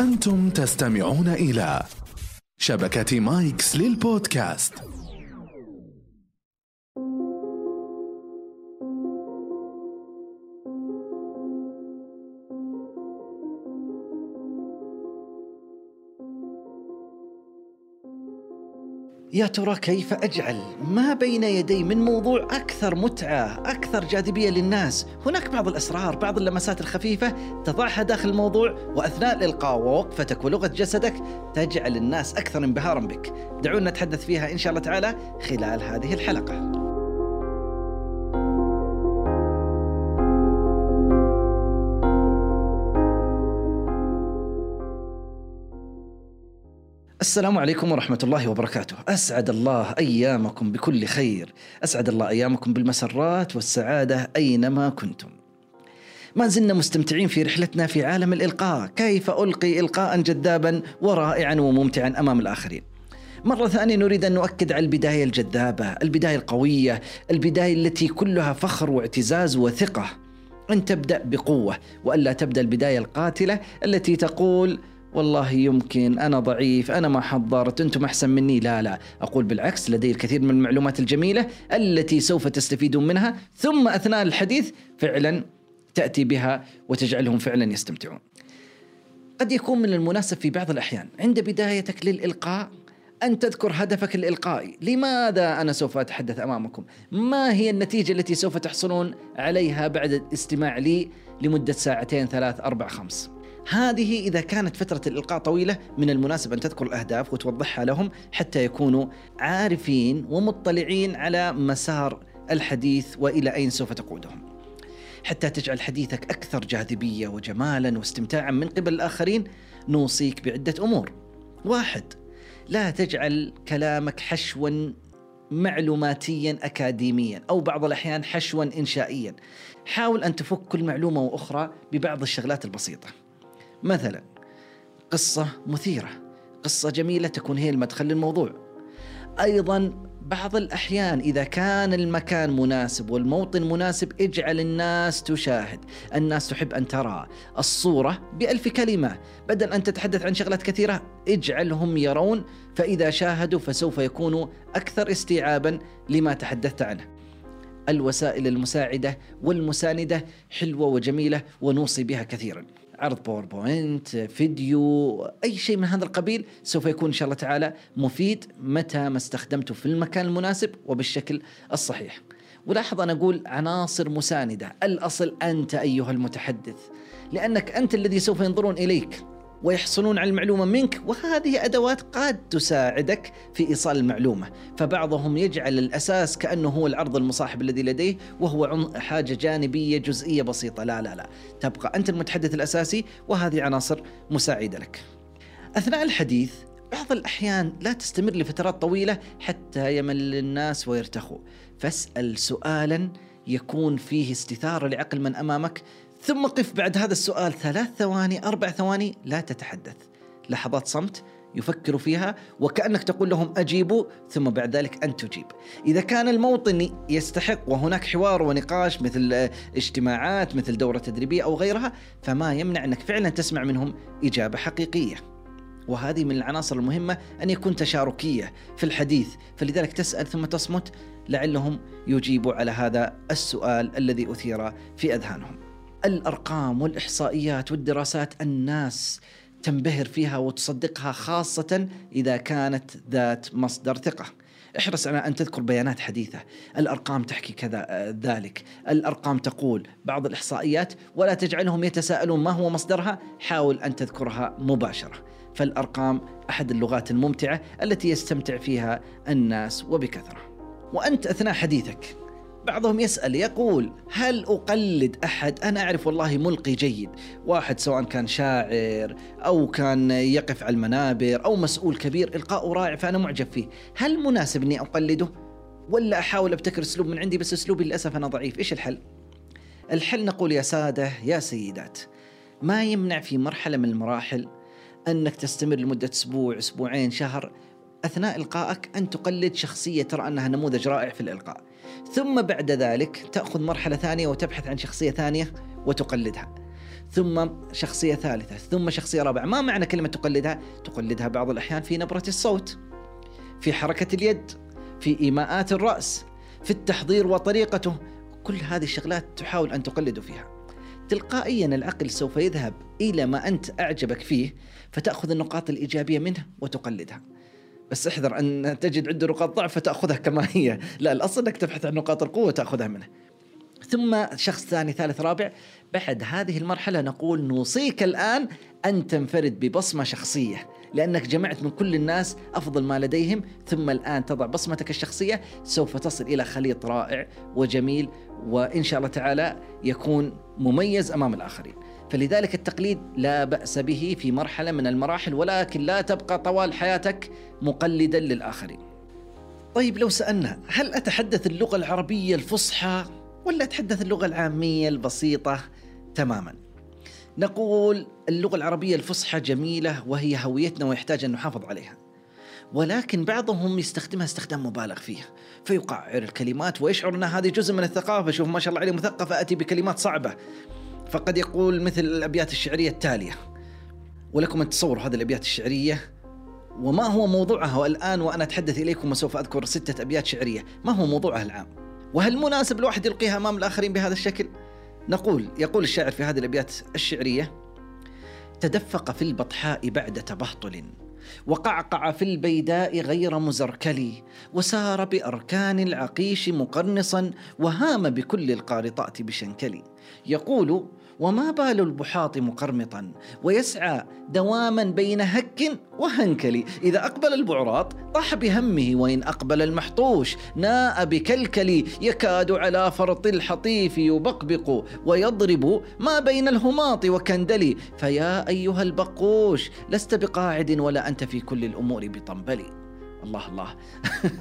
أنتم تستمعون إلى شبكة مايكس للبودكاست. يا ترى كيف أجعل ما بين يدي من موضوع أكثر متعة، أكثر جاذبية للناس؟ هناك بعض الأسرار، بعض اللمسات الخفيفة تضعها داخل الموضوع وأثناء الإلقاء ووقفتك ولغة جسدك تجعل الناس أكثر انبهارا بك. دعونا نتحدث فيها إن شاء الله تعالى خلال هذه الحلقة. السلام عليكم ورحمة الله وبركاته. أسعد الله أيامكم بكل خير. أسعد الله أيامكم بالمسرات والسعادة أينما كنتم. ما زلنا مستمتعين في رحلتنا في عالم الإلقاء. كيف ألقي إلقاء جذابا ورائعا وممتعا أمام الآخرين؟ مرة ثانية نريد أن نؤكد على البداية الجذابة البداية القوية البداية التي كلها فخر واعتزاز وثقة. أن تبدأ بقوة وألا تبدأ البداية القاتلة التي تقول والله يمكن أنا ضعيف أنا ما حضرت أنتم أحسن مني. لا لا. أقول بالعكس لدي الكثير من المعلومات الجميلة التي سوف تستفيدون منها. ثم أثناء الحديث فعلا تأتي بها وتجعلهم فعلا يستمتعون. قد يكون من المناسب في بعض الأحيان عند بدايتك للإلقاء أن تذكر هدفك الإلقائي. لماذا أنا سوف أتحدث أمامكم؟ ما هي النتيجة التي سوف تحصلون عليها بعد الاستماع لي لمدة ساعتين ثلاث أربع خمس؟ هذه إذا كانت فترة الإلقاء طويلة من المناسب أن تذكر الأهداف وتوضحها لهم حتى يكونوا عارفين ومطلعين على مسار الحديث وإلى أين سوف تقودهم حتى تجعل حديثك أكثر جاذبية وجمالا واستمتاعا من قبل الآخرين نوصيك بعدة أمور واحد لا تجعل كلامك حشوا معلوماتيا اكاديميا أو بعض الأحيان حشوا انشائيا. حاول أن تفك كل معلومة وأخرى ببعض الشغلات البسيطة. مثلا قصة مثيرة قصة جميلة تكون هي المدخل للموضوع. أيضا بعض الأحيان إذا كان المكان مناسب والموطن مناسب اجعل الناس تشاهد. الناس تحب أن ترى الصورة بألف كلمة. بدل أن تتحدث عن شغلات كثيرة اجعلهم يرون. فإذا شاهدوا فسوف يكونوا أكثر استيعابا لما تحدثت عنه. الوسائل المساعدة والمساندة حلوة وجميلة ونوصي بها كثيرا. عرض باوربوينت فيديو أي شيء من هذا القبيل سوف يكون إن شاء الله تعالى مفيد متى ما استخدمته في المكان المناسب وبالشكل الصحيح. ولاحظ أنا أقول عناصر مساندة. الأصل أنت أيها المتحدث لأنك أنت الذي سوف ينظرون إليك. ويحصلون على المعلومة منك وهذه أدوات قد تساعدك في إيصال المعلومة. فبعضهم يجعل الأساس كأنه هو العرض المصاحب الذي لديه وهو حاجة جانبية جزئية بسيطة. لا لا لا. تبقى أنت المتحدث الأساسي وهذه عناصر مساعدة لك. أثناء الحديث بعض الأحيان لا تستمر لفترات طويلة حتى يمل الناس ويرتخوا. فاسأل سؤالا يكون فيه استثارة لعقل من أمامك ثم قف بعد هذا السؤال ثلاث ثواني أربع ثواني لا تتحدث. لحظات صمت يفكروا فيها وكأنك تقول لهم أجيبوا ثم بعد ذلك أنت تجيب. إذا كان الموطن يستحق وهناك حوار ونقاش مثل اجتماعات مثل دورة تدريبية أو غيرها فما يمنع أنك فعلا تسمع منهم إجابة حقيقية. وهذه من العناصر المهمة أن يكون تشاركية في الحديث. فلذلك تسأل ثم تصمت لعلهم يجيبوا على هذا السؤال الذي أثير في أذهانهم. الأرقام والإحصائيات والدراسات الناس تنبهر فيها وتصدقها خاصة إذا كانت ذات مصدر ثقة. احرص على أن تذكر بيانات حديثة، الأرقام تحكي كذا ذلك، الأرقام تقول بعض الإحصائيات ولا تجعلهم يتساءلون ما هو مصدرها، حاول أن تذكرها مباشرة. فالأرقام أحد اللغات الممتعة التي يستمتع فيها الناس وبكثرة. وأنت أثناء حديثك بعضهم يسأل يقول هل أقلد أحد؟ أنا أعرف والله ملقي جيد. واحد سواء كان شاعر أو كان يقف على المنابر أو مسؤول كبير إلقاء رائع فأنا معجب فيه. هل مناسب أني أقلده؟ ولا أحاول أبتكر أسلوب من عندي بس أسلوبي للأسف أنا ضعيف. إيش الحل؟ الحل نقول يا سادة يا سيدات ما يمنع في مرحلة من المراحل أنك تستمر لمدة أسبوع أسبوعين شهر أثناء إلقائك أن تقلد شخصية ترى أنها نموذج رائع في الإلقاء. ثم بعد ذلك تأخذ مرحلة ثانية وتبحث عن شخصية ثانية وتقلدها. ثم شخصية ثالثة ثم شخصية رابعة. ما معنى كلمة تقلدها؟ تقلدها بعض الأحيان في نبرة الصوت في حركة اليد في إيماءات الرأس في التحضير وطريقته. كل هذه الشغلات تحاول أن تقلد فيها. تلقائيا العقل سوف يذهب إلى ما أنت أعجبك فيه فتأخذ النقاط الإيجابية منه وتقلدها. بس احذر أن تجد عنده نقاط ضعف فتأخذها كما هي. لا الأصل أنك تبحث عن نقاط القوة وتأخذها منه. ثم شخص ثاني ثالث رابع. بعد هذه المرحلة نقول نوصيك الآن أن تنفرد ببصمة شخصية. لأنك جمعت من كل الناس أفضل ما لديهم ثم الآن تضع بصمتك الشخصية سوف تصل إلى خليط رائع وجميل وإن شاء الله تعالى يكون مميز أمام الآخرين. فلذلك التقليد لا بأس به في مرحلة من المراحل ولكن لا تبقى طوال حياتك مقلدا للآخرين. طيب لو سألنا هل أتحدث اللغة العربية الفصحى ولا أتحدث اللغة العامية البسيطة تماما؟ نقول اللغة العربية الفصحى جميلة وهي هويتنا ويحتاج أن نحافظ عليها. ولكن بعضهم يستخدمها استخدام مبالغ فيه فيقعر الكلمات ويشعر أن هذه جزء من الثقافة. شوف ما شاء الله عليه مثقف أتي بكلمات صعبة. فقد يقول مثل الأبيات الشعرية التالية ولكم أن تصوروا هذه الأبيات الشعرية وما هو موضوعها والآن وأنا أتحدث إليكم وسوف أذكر ستة أبيات شعرية. ما هو موضوعها العام وهل مناسب الواحد يلقيها أمام الآخرين بهذا الشكل؟ نقول يقول الشاعر في هذه الأبيات الشعرية تدفق في البطحاء بعد تبهطل وقعقع في البيداء غير مزركل وسار بأركان العقيش مقرنصا وهام بكل القارطات بشنكل. يقول وما بال البحاط مقرمطا ويسعى دواما بين هك وهنكل إذا أقبل البعراط طاح بهمه وإن أقبل المحطوش ناء بكلكل يكاد على فرط الحطيف يبقبق ويضرب ما بين الهماط وكندل فيا أيها البقوش لست بقاعد ولا أنت في كل الأمور بطنبلي. الله الله.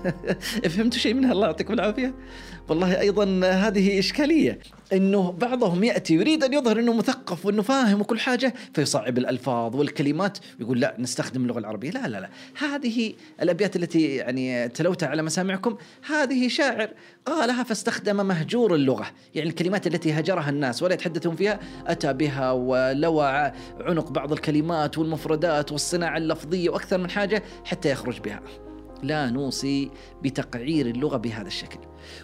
فهمتوا شيء منها؟ الله يعطيكم العافية. والله أيضا هذه إشكالية. إنه بعضهم يأتي يريد أن يظهر إنه مثقف وإنه فاهم وكل حاجة فيصعب الألفاظ والكلمات ويقول لا نستخدم اللغة العربية. لا لا لا. هذه الأبيات التي يعني تلوتها على مسامعكم هذه شاعر قالها فاستخدم مهجور اللغة. يعني الكلمات التي هجرها الناس ولا يتحدثون فيها أتى بها ولوى عنق بعض الكلمات والمفردات والصناعة اللفظية وأكثر من حاجة حتى يخرج بها. لا نوصي بتقعير اللغة بهذا الشكل.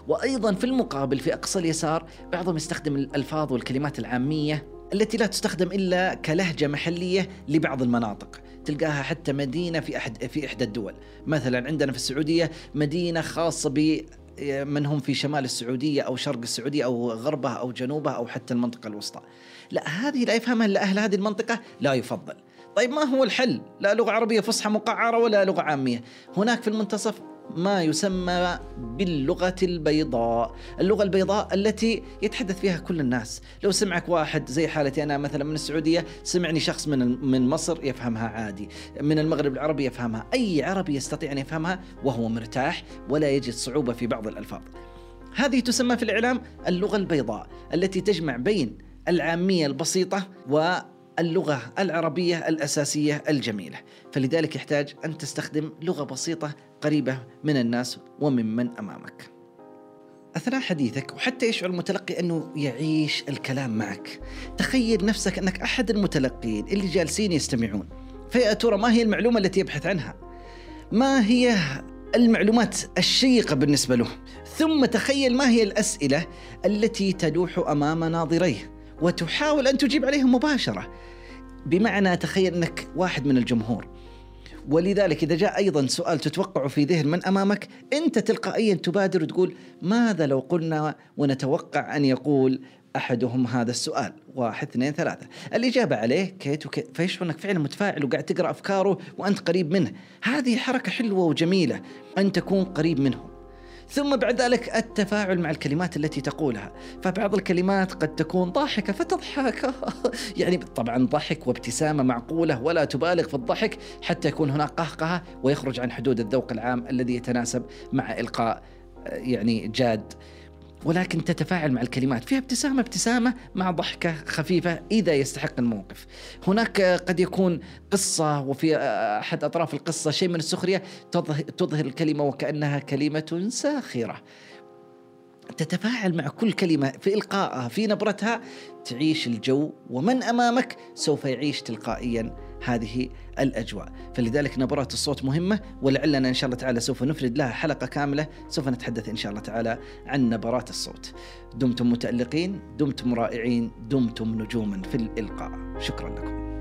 وأيضا في المقابل في أقصى اليسار بعضهم يستخدم الألفاظ والكلمات العامية التي لا تستخدم إلا كلهجة محلية لبعض المناطق. تلقاها حتى مدينة في أحد في إحدى الدول، مثلا عندنا في السعودية مدينة خاصة ب من هم في شمال السعودية أو شرق السعودية أو غربها أو جنوبها أو حتى المنطقة الوسطى. لا هذه لا يفهمها إلا أهل هذه المنطقة لا يفضل. طيب ما هو الحل؟ لا لغة عربية فصحى مقعرة ولا لغة عامية. هناك في المنتصف ما يسمى باللغة البيضاء. اللغة البيضاء التي يتحدث فيها كل الناس. لو سمعك واحد زي حالتي أنا مثلا من السعودية سمعني شخص من من مصر يفهمها عادي. من المغرب العربي يفهمها. أي عربي يستطيع أن يفهمها وهو مرتاح ولا يجد صعوبة في بعض الألفاظ. هذه تسمى في الإعلام اللغة البيضاء التي تجمع بين العامية البسيطة و اللغة العربية الأساسية الجميلة. فلذلك يحتاج أن تستخدم لغة بسيطة قريبة من الناس وممن أمامك. أثناء حديثك وحتى يشعر المتلقي أنه يعيش الكلام معك تخيل نفسك أنك أحد المتلقين اللي جالسين يستمعون فيا ترى ما هي المعلومة التي يبحث عنها؟ ما هي المعلومات الشيقة بالنسبة له؟ ثم تخيل ما هي الأسئلة التي تلوح أمام ناظريه. وتحاول أن تجيب عليهم مباشرة. بمعنى تخيل أنك واحد من الجمهور. ولذلك إذا جاء أيضا سؤال تتوقعه في ذهن من أمامك أنت تلقائيا تبادر وتقول ماذا لو قلنا ونتوقع أن يقول أحدهم هذا السؤال؟ واحد اثنين ثلاثة. الإجابة عليه كيت وكيت. فيشعر أنك فعلا متفاعل وقاعد تقرأ أفكاره وأنت قريب منه. هذه حركة حلوة وجميلة أن تكون قريب منه. ثم بعد ذلك التفاعل مع الكلمات التي تقولها. فبعض الكلمات قد تكون ضاحكة فتضحك. يعني طبعا ضحك وابتسامة معقولة ولا تبالغ في الضحك حتى يكون هناك قهقهة ويخرج عن حدود الذوق العام الذي يتناسب مع إلقاء يعني جاد. ولكن تتفاعل مع الكلمات. فيها ابتسامة ابتسامة مع ضحكة خفيفة إذا يستحق الموقف. هناك قد يكون قصة وفي أحد أطراف القصة شيء من السخرية تظهر الكلمة وكأنها كلمة ساخرة. تتفاعل مع كل كلمة في إلقائها في نبرتها تعيش الجو ومن أمامك سوف يعيش تلقائيا هذه الأجواء. فلذلك نبرات الصوت مهمة ولعلنا إن شاء الله تعالى سوف نفرد لها حلقة كاملة سوف نتحدث إن شاء الله تعالى عن نبرات الصوت. دمتم متألقين دمتم رائعين دمتم نجوما في الإلقاء. شكرا لكم.